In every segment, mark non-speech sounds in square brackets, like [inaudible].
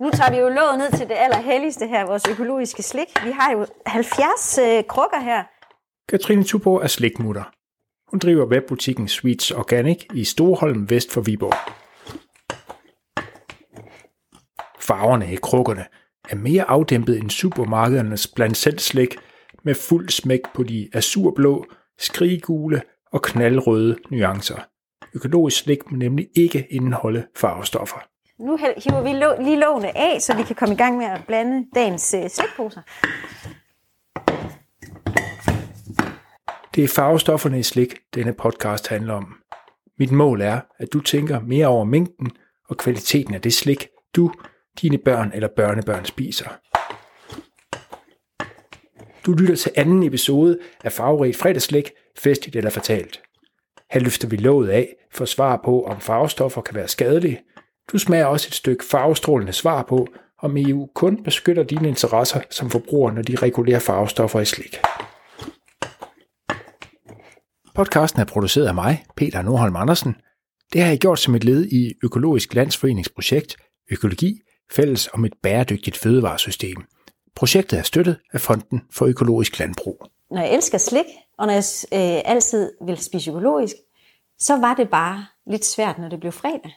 Nu tager vi jo låget ned til det allerhelligste her, vores økologiske slik. Vi har jo 70 øh, krukker her. Katrine Tuborg er slikmutter. Hun driver webbutikken Sweets Organic i Storholm vest for Viborg. Farverne i krukkerne er mere afdæmpet end supermarkedernes blandt selv slik med fuld smæk på de azurblå, skriggule og knaldrøde nuancer. Økologisk slik må nemlig ikke indeholde farvestoffer. Nu hiver vi lo- lige lågene af, så vi kan komme i gang med at blande dagens øh, slikposer. Det er farvestofferne i slik, denne podcast handler om. Mit mål er, at du tænker mere over mængden og kvaliteten af det slik, du, dine børn eller børnebørn spiser. Du lytter til anden episode af Farverigt fredagslæg, festligt eller fatalt. Her løfter vi låget af for svar på, om farvestoffer kan være skadelige. Du smager også et stykke farvestrålende svar på, om EU kun beskytter dine interesser som forbruger, når de regulerer farvestoffer i slik. Podcasten er produceret af mig, Peter Nordholm Andersen. Det har jeg gjort som et led i Økologisk Landsforeningsprojekt Økologi, fælles om et bæredygtigt fødevaresystem. Projektet er støttet af Fonden for Økologisk Landbrug. Når jeg elsker slik, og når jeg øh, altid vil spise økologisk, så var det bare lidt svært, når det blev fredag.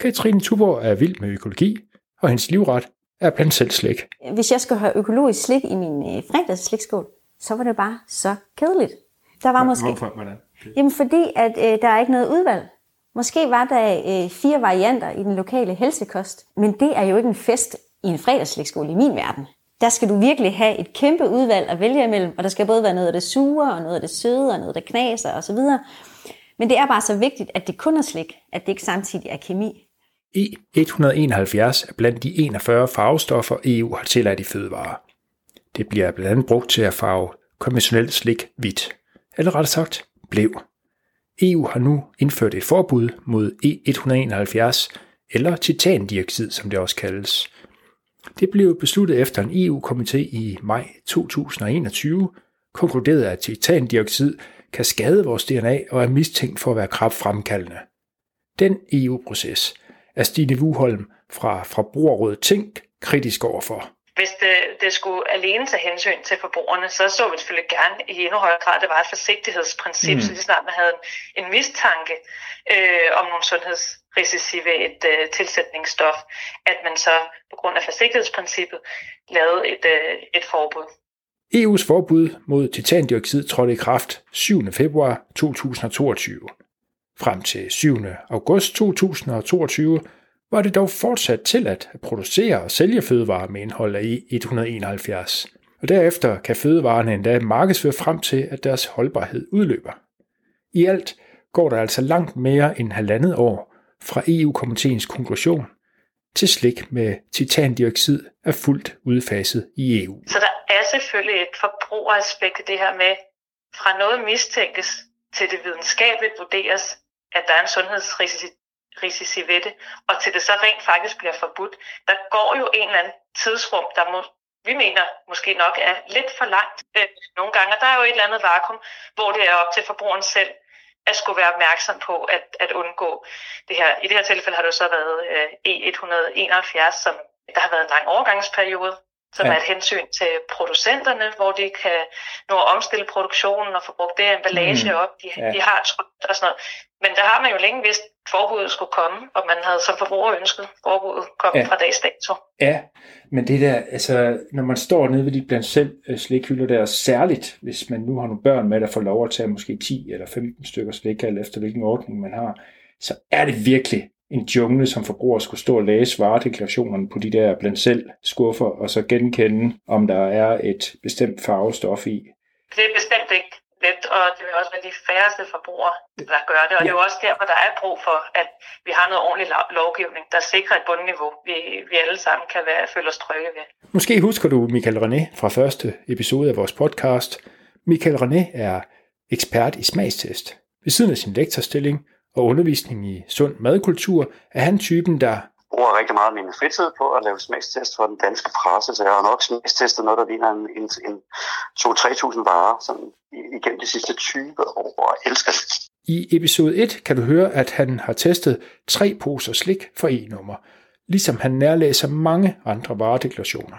Katrine Tuborg er vild med økologi, og hendes livret er blandt selv slik. Hvis jeg skulle have økologisk slik i min øh, fredagsslikskål, så var det bare så kedeligt. Der var måske... Hvorfor? Hvordan? Jamen fordi, at øh, der er ikke noget udvalg. Måske var der øh, fire varianter i den lokale helsekost, men det er jo ikke en fest i en fredagsslikskål i min verden. Der skal du virkelig have et kæmpe udvalg at vælge imellem, og der skal både være noget af det sure, og noget af det søde, og noget der knaser osv. Men det er bare så vigtigt, at det kun er slik, at det ikke samtidig er kemi. E171 er blandt de 41 farvestoffer, EU har tilladt i fødevarer. Det bliver blandt andet brugt til at farve konventionelt slik hvidt, eller rettere sagt blev. EU har nu indført et forbud mod E171, eller titandioxid, som det også kaldes. Det blev besluttet efter en EU-komité i maj 2021, konkluderede, at titandioxid kan skade vores DNA og er mistænkt for at være kraftfremkaldende. Den EU-proces er Stine Wuholm fra Forbrugerrådet Tænk kritisk overfor. Hvis det, det skulle alene tage hensyn til forbrugerne, så så vi selvfølgelig gerne i endnu højere grad, at det var et forsigtighedsprincip, mm. så lige snart man havde en, en mistanke øh, om nogle sundhedsrisici ved et øh, tilsætningsstof, at man så på grund af forsigtighedsprincippet lavede et, øh, et forbud. EU's forbud mod titandioxid trådte i kraft 7. februar 2022. Frem til 7. august 2022 var det dog fortsat tilladt at producere og sælge fødevarer med indhold af E171. Og derefter kan fødevarerne endda markedsføre frem til, at deres holdbarhed udløber. I alt går der altså langt mere end halvandet år fra EU-komiteens konklusion til slik med titandioxid er fuldt udfaset i EU. Så der er selvfølgelig et forbrugeraspekt i det her med, fra noget mistænkes til det videnskabeligt vurderes, at der er en sundhedsrisici risici ved det, og til det så rent faktisk bliver forbudt. Der går jo en eller anden tidsrum, der må, vi mener måske nok er lidt for langt øh, nogle gange, og der er jo et eller andet vakuum, hvor det er op til forbrugeren selv at skulle være opmærksom på at, at undgå det her. I det her tilfælde har det jo så været øh, E171, som der har været en lang overgangsperiode, som ja. er et hensyn til producenterne, hvor de kan nå at omstille produktionen og få brugt det emballage mm. op, de, ja. de har trykt og sådan noget. Men der har man jo længe vidst, at forbuddet skulle komme, og man havde som forbruger ønsket, at forbuddet kom ja. fra dags dato. Ja, men det der, altså, når man står nede ved de blandt selv øh, slikhylder der, særligt hvis man nu har nogle børn med, der får lov at tage måske 10 eller 15 stykker slik, alt efter hvilken ordning man har, så er det virkelig en jungle, som forbruger skulle stå og læse varedeklarationerne på de der blandt selv skuffer, og så genkende, om der er et bestemt farvestof i. Det er bestemt ikke let, og det vil også være de færreste forbrugere, der gør det. Og ja. det er jo også derfor, der er brug for, at vi har noget ordentlig lovgivning, der sikrer et bundniveau, vi, vi alle sammen kan være, føle os trygge ved. Måske husker du Michael René fra første episode af vores podcast. Michael René er ekspert i smagstest. Ved siden af sin lektorstilling og undervisning i sund madkultur, er han typen, der bruger rigtig meget af min fritid på at lave smagstest for den danske presse, så jeg har nok smagstestet noget, der ligner en, en, en 2-3.000 varer sådan, igennem de sidste 20 år, og elsker det. I episode 1 kan du høre, at han har testet tre poser slik for e-nummer. ligesom han nærlæser mange andre varedeklarationer.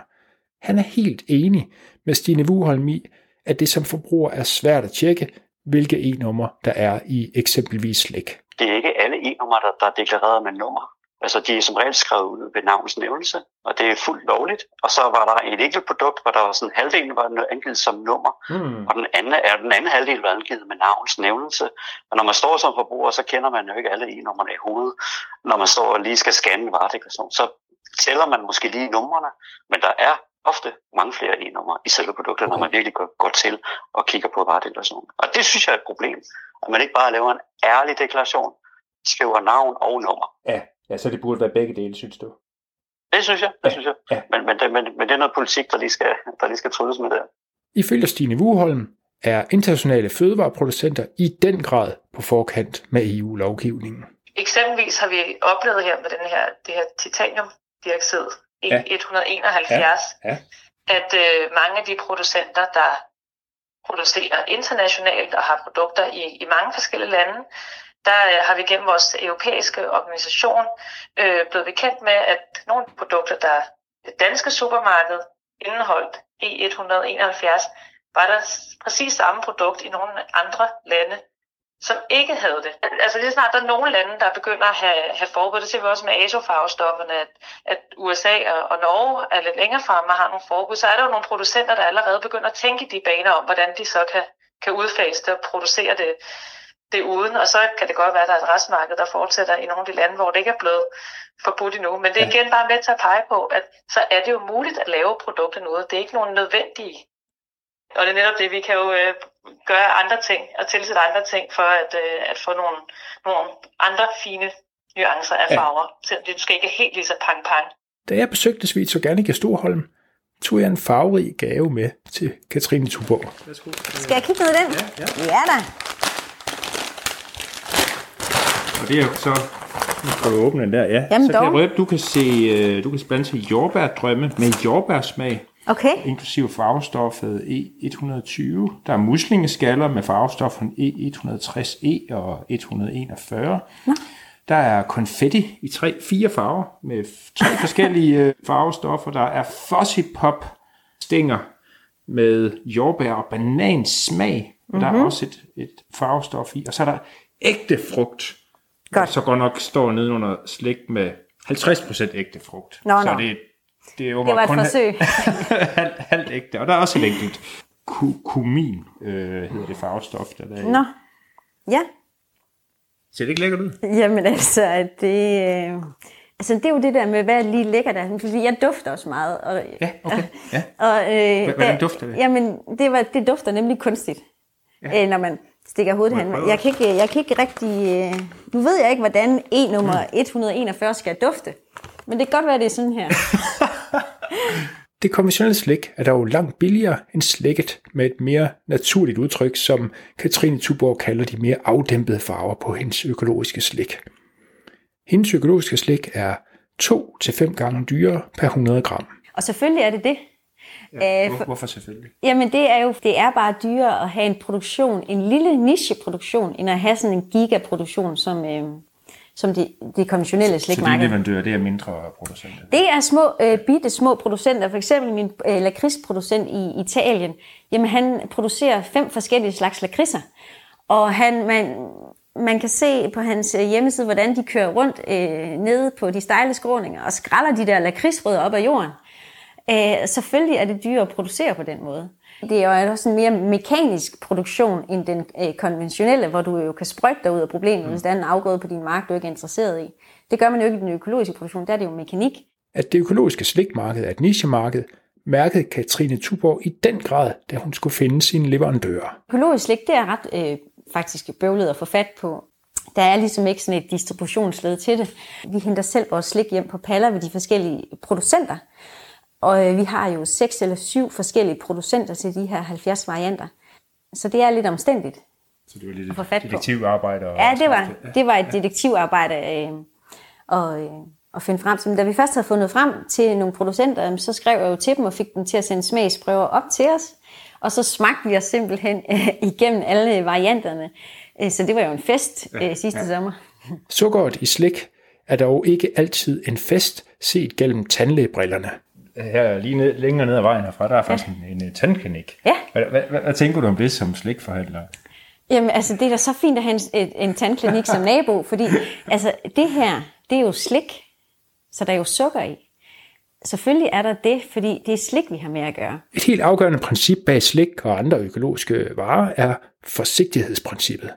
Han er helt enig med Stine Wuholm i, at det som forbruger er svært at tjekke, hvilke e-nummer der er i eksempelvis slik. Det er ikke alle e-numre, der, der er deklareret med nummer. Altså, de er som regel skrevet ud ved navns nævnelse, og det er fuldt lovligt. Og så var der et enkelt produkt, hvor der var sådan halvdelen var angivet som nummer, mm. og den anden, er, den anden halvdel var angivet med navns nævnelse. Og når man står som forbruger, så kender man jo ikke alle e-nummerne i hovedet. Når man står og lige skal scanne varedeklaration, så tæller man måske lige numrene, men der er ofte mange flere e-numre i selve produktet, okay. når man virkelig går, går til og kigger på varedeklarationen. Og det synes jeg er et problem, at man ikke bare laver en ærlig deklaration, skriver navn og nummer. Ja, ja så det burde være begge dele, synes du? Det synes jeg, det ja, synes jeg. Ja. Men, men, det, men, men det er noget politik, der lige skal, der lige skal trylles med det. Ifølge Stine Wuholm er internationale fødevareproducenter i den grad på forkant med EU-lovgivningen. Eksempelvis har vi oplevet her med den her, det her titaniumdioxid, ja. 171, ja. Ja. at øh, mange af de producenter, der producerer internationalt og har produkter i, i mange forskellige lande, der øh, har vi gennem vores europæiske organisation øh, blevet bekendt med, at nogle produkter, der det danske supermarked indeholdt E171, var der præcis samme produkt i nogle andre lande, som ikke havde det. Altså lige snart der er nogle lande, der begynder at have, have forbud, det ser vi også med azofarvestofferne, at, at USA og, og Norge er lidt længere fremme og har nogle forbud, så er der jo nogle producenter, der allerede begynder at tænke de baner om, hvordan de så kan, kan udfase det og producere det, det uden, og så kan det godt være, at der er et restmarked, der fortsætter i nogle af de lande, hvor det ikke er blevet forbudt endnu. Men det er igen bare med til at pege på, at så er det jo muligt at lave produkter nu. Det er ikke nogen nødvendige. Og det er netop det, vi kan jo øh, gøre andre ting og tilsætte andre ting for at, øh, at få nogle, nogle andre fine nuancer af farver, ja. selvom det skal ikke helt lige så pang-pang. Da jeg besøgte Svits Organic i Storholm, tog jeg en farverig gave med til Katrine Tuborg. Skal jeg kigge ned i den? Ja, ja. ja da. Og det er jo så... Nu skal du åbne den der, ja. Jamen så dog. kan jeg røbe, du kan se, øh, du kan blande til jordbærdrømme med jordbærsmag. Okay. Inklusive farvestoffet E120. Der er muslingeskaller med farvestofferne E160E og 141. Nå. Der er konfetti i tre, fire farver med tre [laughs] forskellige øh, farvestoffer. Der er Fuzzy Pop stænger med jordbær og banansmag. Mm-hmm. Der er mhm. også et, et farvestof i. Og så er der ægte frugt. Godt. Så går nok står nede under slik med 50% ægte frugt. Nå, så nå. det, det, er jo det var et kun forsøg. [laughs] halvt, halvt ægte. Og der er også et enkelt kumin, øh, hedder det farvestof, der er Nå, ja. Ser det ikke lækkert ud? Jamen altså, det, øh, altså, det er jo det der med, hvad er lige lækkert der. Fordi jeg dufter også meget. Og, ja, okay. Ja. [laughs] Og, øh, Hvordan dufter det? Jamen, det, var, det dufter nemlig kunstigt, ja. øh, når man stikker hovedet hen. Jeg kan ikke, jeg kan ikke rigtig... Øh, nu ved jeg ikke, hvordan E-nummer 141 skal dufte. Men det kan godt være, det er sådan her. [laughs] det konventionelle slik er dog langt billigere end slikket med et mere naturligt udtryk, som Katrine Tuborg kalder de mere afdæmpede farver på hendes økologiske slik. Hendes økologiske slik er 2-5 gange dyrere per 100 gram. Og selvfølgelig er det det. Ja, hvor, hvorfor selvfølgelig? Jamen det er jo det er bare dyrere at have en produktion, en lille nicheproduktion, end at have sådan en gigaproduktion, som, øh, som de, de konventionelle slikmarkeder. Så de leverandører, det er mindre producenter? Det er små, øh, bitte små producenter. For eksempel min øh, lakridsproducent i Italien, jamen han producerer fem forskellige slags lakridser. Og han, man, man kan se på hans øh, hjemmeside, hvordan de kører rundt øh, nede på de stejle skråninger og skræller de der lakridsrødder op af jorden. Øh, selvfølgelig er det dyrere at producere på den måde. Det er jo også en mere mekanisk produktion end den øh, konventionelle, hvor du jo kan sprøjte dig ud af problemet, mm. hvis der er en afgrøde på din mark, du ikke er interesseret i. Det gør man jo ikke i den økologiske produktion, der er det jo mekanik. At det økologiske slikmarked er et nichemarked, mærkede Katrine Tuborg i den grad, da hun skulle finde sine leverandører. Økologisk slik, det er ret øh, faktisk bøvlet at få fat på. Der er ligesom ikke sådan et distributionsled til det. Vi henter selv vores slik hjem på paller ved de forskellige producenter. Og øh, vi har jo seks eller syv forskellige producenter til de her 70 varianter. Så det er lidt omstændigt. Så det var lidt et detektivarbejde? Ja, det var, det var et detektivarbejde øh, og, øh, at finde frem til. Men da vi først havde fundet frem til nogle producenter, så skrev jeg jo til dem og fik dem til at sende smagsprøver op til os. Og så smagte vi os simpelthen øh, igennem alle varianterne. Øh, så det var jo en fest øh, sidste ja. sommer. Sukkeret i slik er dog ikke altid en fest set gennem tandlægebrillerne. Her lige ned, længere ned ad vejen herfra, der er faktisk ja. en, en tandklinik. Ja. Hvad, hvad, hvad, hvad tænker du om det som slikforhandler? Jamen, altså, det er da så fint at have en, en, en tandklinik som nabo, fordi altså, det her, det er jo slik, så der er jo sukker i. Selvfølgelig er der det, fordi det er slik, vi har med at gøre. Et helt afgørende princip bag slik og andre økologiske varer er forsigtighedsprincippet.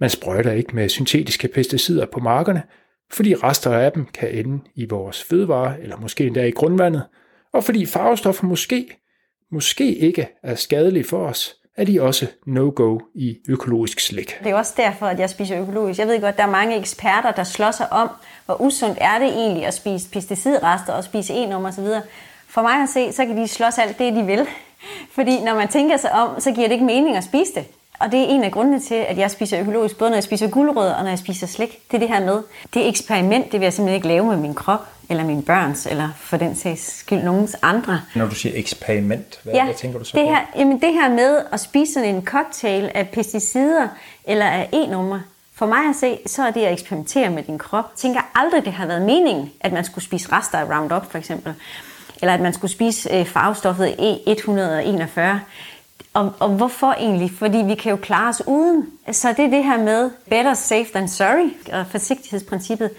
Man sprøjter ikke med syntetiske pesticider på markerne, fordi rester af dem kan ende i vores fødevarer, eller måske endda i grundvandet, og fordi farvestoffer måske, måske ikke er skadelige for os, er de også no-go i økologisk slik. Det er også derfor, at jeg spiser økologisk. Jeg ved godt, der er mange eksperter, der slår sig om, hvor usundt er det egentlig at spise pesticidrester og spise enum osv. For mig at se, så kan de slås alt det, de vil. Fordi når man tænker sig om, så giver det ikke mening at spise det. Og det er en af grundene til, at jeg spiser økologisk, både når jeg spiser guldrød og når jeg spiser slik. Det er det her med. Det eksperiment, det vil jeg simpelthen ikke lave med min krop, eller min børns, eller for den sags skyld nogens andre. Når du siger eksperiment, hvad, ja, hvad tænker du så det på? her, jamen det her med at spise sådan en cocktail af pesticider eller af e-numre, for mig at se, så er det at eksperimentere med din krop. Jeg tænker aldrig, det har været meningen, at man skulle spise rester af Roundup for eksempel. Eller at man skulle spise øh, farvestoffet E141. Og, og hvorfor egentlig? Fordi vi kan jo klare os uden. Så det er det her med better safe than sorry, og forsigtighedsprincippet,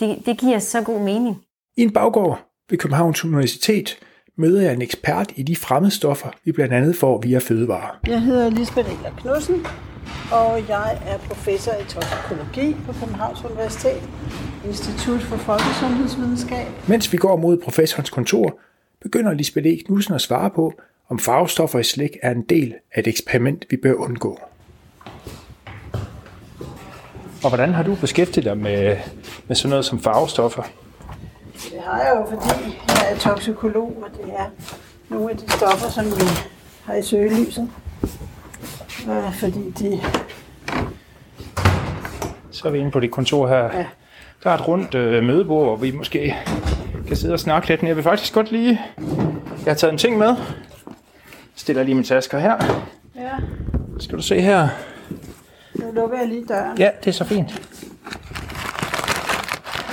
det, det giver så god mening. I en baggård ved Københavns Universitet møder jeg en ekspert i de fremmedstoffer, vi blandt andet får via fødevarer. Jeg hedder Lisbeth Eller Knudsen, og jeg er professor i toksikologi på Københavns Universitet, Institut for Folkesundhedsvidenskab. Mens vi går mod professorens kontor, begynder Lisbeth E. Knudsen at svare på, om farvestoffer i slik er en del af et eksperiment, vi bør undgå. Og hvordan har du beskæftiget dig med, med sådan noget som farvestoffer? Det har jeg jo, fordi jeg er toksikolog, og det er nogle af de stoffer, som vi har i søgelyset. Øh, fordi de... Så er vi inde på dit kontor her. Ja. Der er et rundt øh, mødebord, hvor vi måske kan sidde og snakke lidt. Men jeg vil faktisk godt lige... Jeg har taget en ting med. Stiller lige min tasker her. Ja, Skal du se her? nu lukker jeg lige døren. Ja, det er så fint.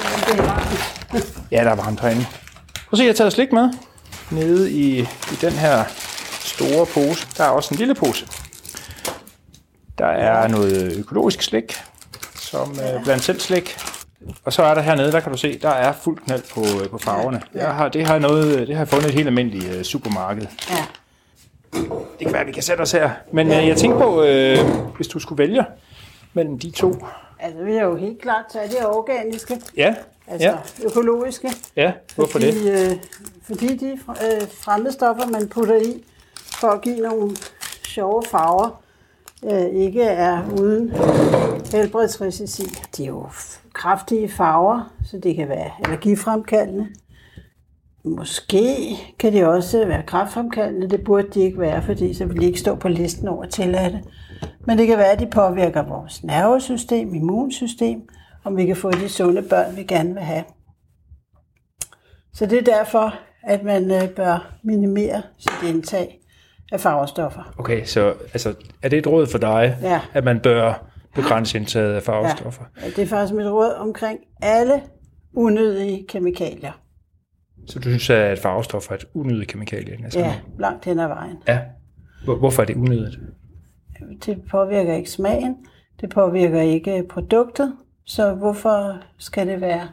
Men det er varmt. Ja, der er varmt herinde. Prøv at se, jeg har taget slik med. Nede i, i den her store pose. Der er også en lille pose. Der er noget økologisk slik, som øh, blandt selv slik. Og så er der hernede, der kan du se, der er fuld knald på, øh, på farverne. Jeg har, det, har noget, det har jeg fundet et helt almindeligt øh, supermarked. Ja. Det kan være, at vi kan sætte os her. Men øh, jeg tænker på, øh, hvis du skulle vælge mellem de to. Altså, vi er jo helt klart tage det organiske, Ja, altså ja, økologiske. ja. Hvorfor det? fordi, Øh, fordi de øh, fremmedstoffer, man putter i for at give nogle sjove farver, øh, ikke er uden helbredsrisici. De er jo kraftige farver, så det kan være allergifremkaldende. Måske kan de også være kræftfremkaldende. Det burde de ikke være, fordi så vil de ikke stå på listen over tilladte. Men det kan være, at de påvirker vores nervesystem, immunsystem, om vi kan få de sunde børn, vi gerne vil have. Så det er derfor, at man øh, bør minimere sit indtag af farvestoffer. Okay, så altså, er det et råd for dig, Ja. at man bør begrænse indtaget af farvestoffer? Ja, det er faktisk mit råd omkring alle unødige kemikalier. Så du synes, at farvestoffer er et unødigt kemikalie? Altså, Ja, langt hen ad vejen. ja. Hvor, hvorfor er det unødigt? Det påvirker ikke smagen, det påvirker ikke produktet, så hvorfor skal det være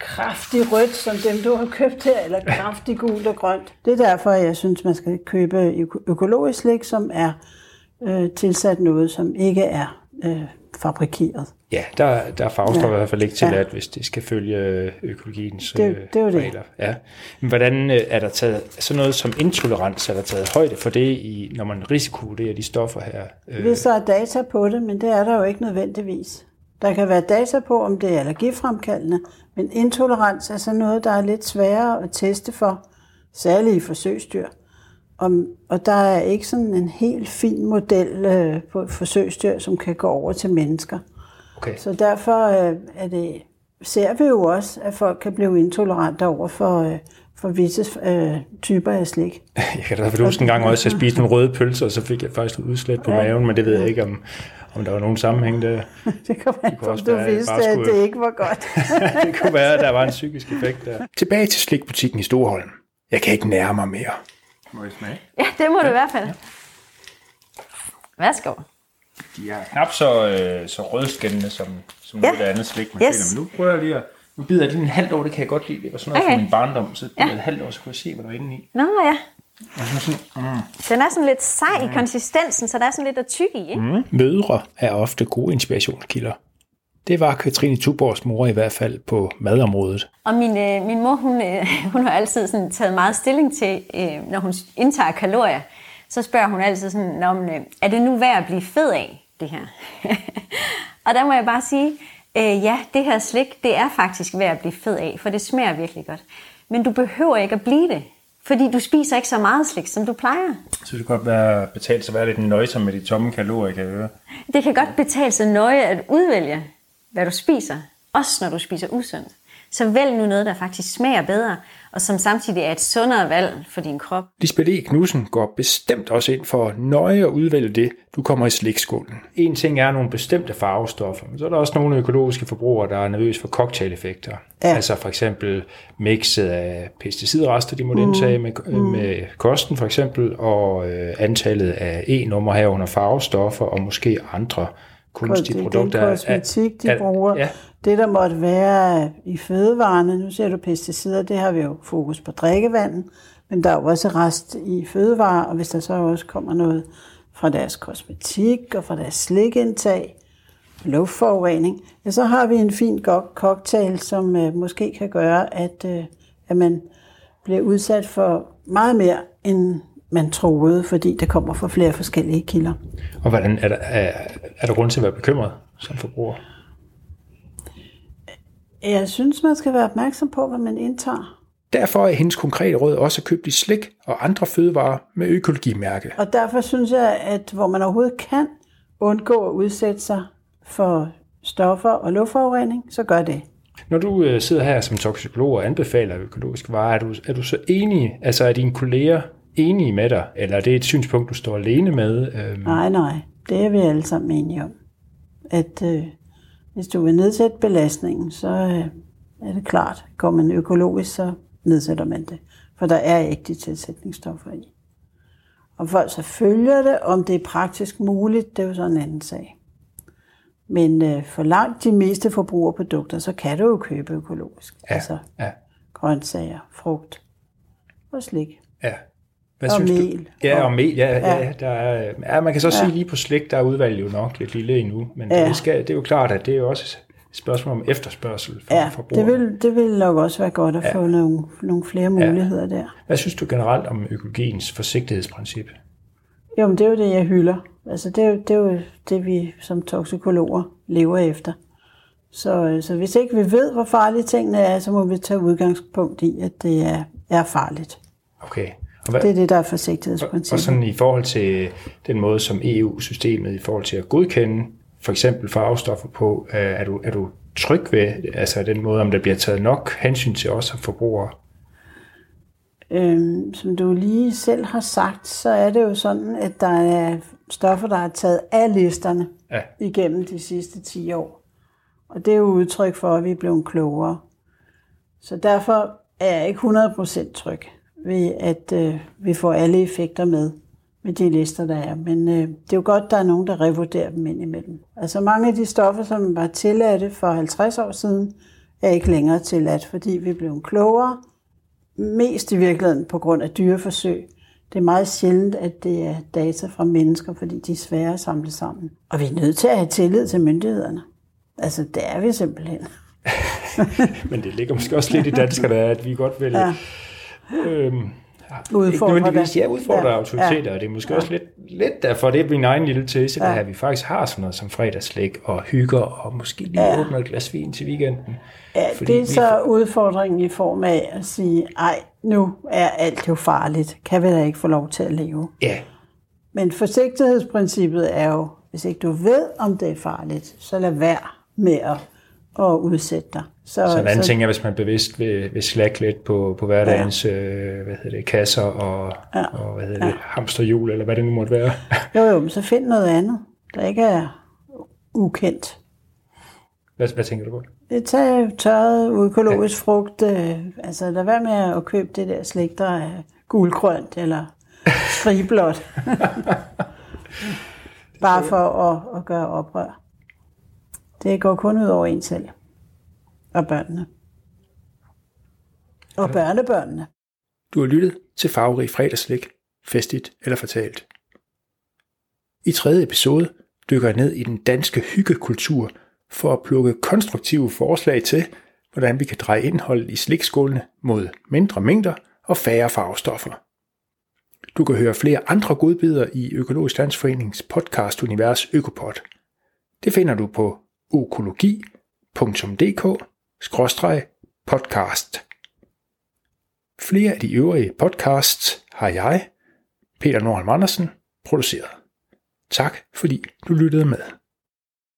kraftig rødt, som dem du har købt her, eller kraftig gult og grønt? Det er derfor, jeg synes, man skal købe øko- økologisk slik, som er øh, tilsat noget, som ikke er øh, fabrikeret. Ja, der, der er farvestoffer Ja. i hvert fald ikke tilladt, Ja. hvis det skal følge øh, økologiens Det- øh, det er det. regler. Ja. Men hvordan øh, er der taget, sådan noget som intolerans, er der taget højde for det, i, når man risikovurderer de stoffer her? Hvis der er data på det, men det er der jo ikke nødvendigvis. Der kan være data på, om det er allergifremkaldende, men intolerans er så noget, der er lidt sværere at teste for, særligt i forsøgsdyr. Om, og der er ikke sådan en helt fin model øh, på et forsøgsdyr, som kan gå over til mennesker. okay. Så derfor øh, er det, ser vi jo også, at folk kan blive intolerante over for, øh, for visse øh, typer af slik. [laughs] Jeg kan da huske en gang også, at jeg spiste nogle røde pølser, og så fik jeg faktisk et udslæt på Ja. maven, men det ved jeg ikke, om, om der var nogen sammenhæng der. [laughs] Det kan være, kunne også om du være, vidste, at skulle- det ikke var godt. [laughs] det kunne være, at der var en psykisk effekt der. Tilbage til slikbutikken i Storholm. Jeg kan ikke nære mig mere. Må jeg smage? Ja, det må du i hvert fald. Værsgo. De er knap så, øh, så rødskændende som, som Ja. noget andet slik, man Yes. finder. Men nu prøver jeg lige at... Nu bider jeg lige en halvt år, det kan jeg godt lide. Det var sådan noget Okay. fra min barndom, så bider Ja. et halvt år, så kunne jeg se, hvad der var inde i. Nå ja. Så sådan, mm. Den er sådan lidt sej i konsistensen, så der er sådan lidt at tykke i. Ikke? Mm. Mødre er ofte gode inspirationskilder. Det var Katrine Tuborgs mor i hvert fald på madområdet. Og min, øh, min mor, hun, øh, hun har altid sådan taget meget stilling til, øh, når hun indtager kalorier, så spørger hun altid sådan, men, øh, er det nu værd at blive fed af, det her? [laughs] og der må jeg bare sige, øh, ja, det her slik, det er faktisk værd at blive fed af, for det smager virkelig godt. Men du behøver ikke at blive det, fordi du spiser ikke så meget slik, som du plejer. Så det kan godt være betalt sig at være lidt nøjsom med de tomme kalorier, kan jeg høre. Det kan godt betale sig nøje at udvælge, hvad du spiser, også når du spiser usundt. Så vælg nu noget, der faktisk smager bedre, og som samtidig er et sundere valg for din krop. Lisbeth E. Knudsen går bestemt også ind for nøje at udvælge det, du kommer i slikskålen. En ting er nogle bestemte farvestoffer, men så er der også nogle økologiske forbrugere, der er nervøse for cocktaileffekter. Ja. Altså for eksempel mixet af pesticidrester, de må mm. indtage med, mm. med kosten for eksempel, og øh, antallet af E-numre herunder farvestoffer, og måske andre kunstige det, produkter. er kosmetik, de Er- bruger. Ja, Det, der måtte være i fødevarene, nu ser du pesticider, det har vi jo fokus på drikkevandet, men der er jo også rest i fødevarer, og hvis der så også kommer noget fra deres kosmetik og fra deres slikindtag, luftforurening, ja, så har vi en fin cocktail, som øh, måske kan gøre, at, øh, at man bliver udsat for meget mere, end man troede, fordi det kommer fra flere forskellige kilder. og hvordan, er, der, er, er der grund til at være bekymret som forbruger? Jeg synes, man skal være opmærksom på, hvad man indtager. Derfor er hendes konkrete råd også at købe de slik og andre fødevarer med økologimærke. Og derfor synes jeg, at hvor man overhovedet kan undgå at udsætte sig for stoffer og luftforurening, så gør det. Når du øh, sidder her som toksikolog og anbefaler økologiske varer, er du, er du så enig, altså er dine kolleger enige med dig, eller er det et synspunkt, du står alene med? Øhm, Nej, nej, det er vi alle sammen enige om. At øh, hvis du vil nedsætte belastningen, så øh, er det klart, går man økologisk, så nedsætter man det. For der er ikke de tilsætningsstoffer i. Om folk så følger det, om det er praktisk muligt, det er jo så en anden sag. Men øh, for langt de meste forbrugerprodukter, så kan du jo købe økologisk. Ja, Altså ja, grøntsager, frugt og slik. ja. Hvad Og synes mel. Du? Ja, og mel. Ja, ja. Ja. der er, ja man kan så ja. sige lige på slik, der er udvalget jo nok lidt lille endnu, men ja. Det, skal, det er jo klart, at det er jo også et spørgsmål om efterspørgsel for Ja, det forbrugerne. vil, det vil nok også være godt at ja. få nogle, nogle flere muligheder ja. der. Hvad synes du generelt om økologiens forsigtighedsprincip? Jo, men det er jo det, jeg hylder. Altså, det er jo det, er jo det vi som toksikologer lever efter. Så, øh, så hvis ikke vi ved, hvor farlige tingene er, så må vi tage udgangspunkt i, at det er, er farligt. Okay. Og hvad, Det er det, der er Og forsigtighedsprincippet. sådan i forhold til den måde, som EU-systemet i forhold til at godkende for eksempel farvestoffer på, øh, er du, er du tryg ved altså den måde, om der bliver taget nok hensyn til os som forbrugere? Øhm, som du lige selv har sagt, så er det jo sådan, at der er stoffer, der er taget af listerne Ja. igennem de sidste 10 år. Og det er jo udtryk for, at vi er blevet klogere. Så derfor er jeg ikke 100% tryg ved, at øh, vi får alle effekter med med de lister, der er. Men øh, det er jo godt, der er nogen, der revurderer dem indimellem. Altså mange af de stoffer, som var tilladte for 50 år siden, er ikke længere tilladt, fordi vi blev klogere. Mest i virkeligheden på grund af dyreforsøg. Det er meget sjældent, at det er data fra mennesker, fordi de er svære at samle sammen. Og vi er nødt til at have tillid til myndighederne. Altså, det er vi simpelthen. [laughs] Men det ligger måske også lidt i danskerne, at vi godt vil... Ja. Øhm, ikke Udfordre nødvendigvis, det. ja, udfordre Ja, autoriteter, ja. og det er måske også lidt, lidt derfor, det er min egen lille tese, ja. at vi faktisk har sådan noget som fredagslæg og hygger, og måske lige ja. åbner et glas vin til weekenden. Ja, det er vi- så udfordringen i form af at sige, ej, nu er alt jo farligt. Kan vi da ikke få lov til at leve? Ja, Men forsigtighedsprincippet er jo, hvis ikke du ved, om det er farligt, så lad være med at, at udsætte dig. Så, Så en anden ting er, hvis man bevidst vil, vil slække lidt på, på hverdagens ja. øh, hvad hedder det, kasser og, ja. og hvad hedder det, hamsterhjul, eller hvad det nu måtte være. [laughs] Jo, jo, men så find noget andet, der ikke er ukendt. Hvad, hvad tænker du på? Det tager tørret økologisk ja. frugt. Øh, altså, lad være med at købe det der slik, [laughs] [laughs] der er gulgrønt eller skriblåt. Bare for at, at gøre oprør. Det går kun ud over en selv. Og børnene. Og børnebørnene. Du har lyttet til Farverig Fredagslik, Festigt eller Fortalt. I tredje episode dykker jeg ned i den danske hyggekultur for at plukke konstruktive forslag til, hvordan vi kan dreje indholdet i slikskålene mod mindre mængder og færre farvestoffer. Du kan høre flere andre godbidder i Økologisk Landsforenings podcast Univers Økopod. Det finder du på økologi.dk-podcast. Flere af de øvrige podcasts har jeg, Peter Nordholm Andersen, produceret. Tak fordi du lyttede med.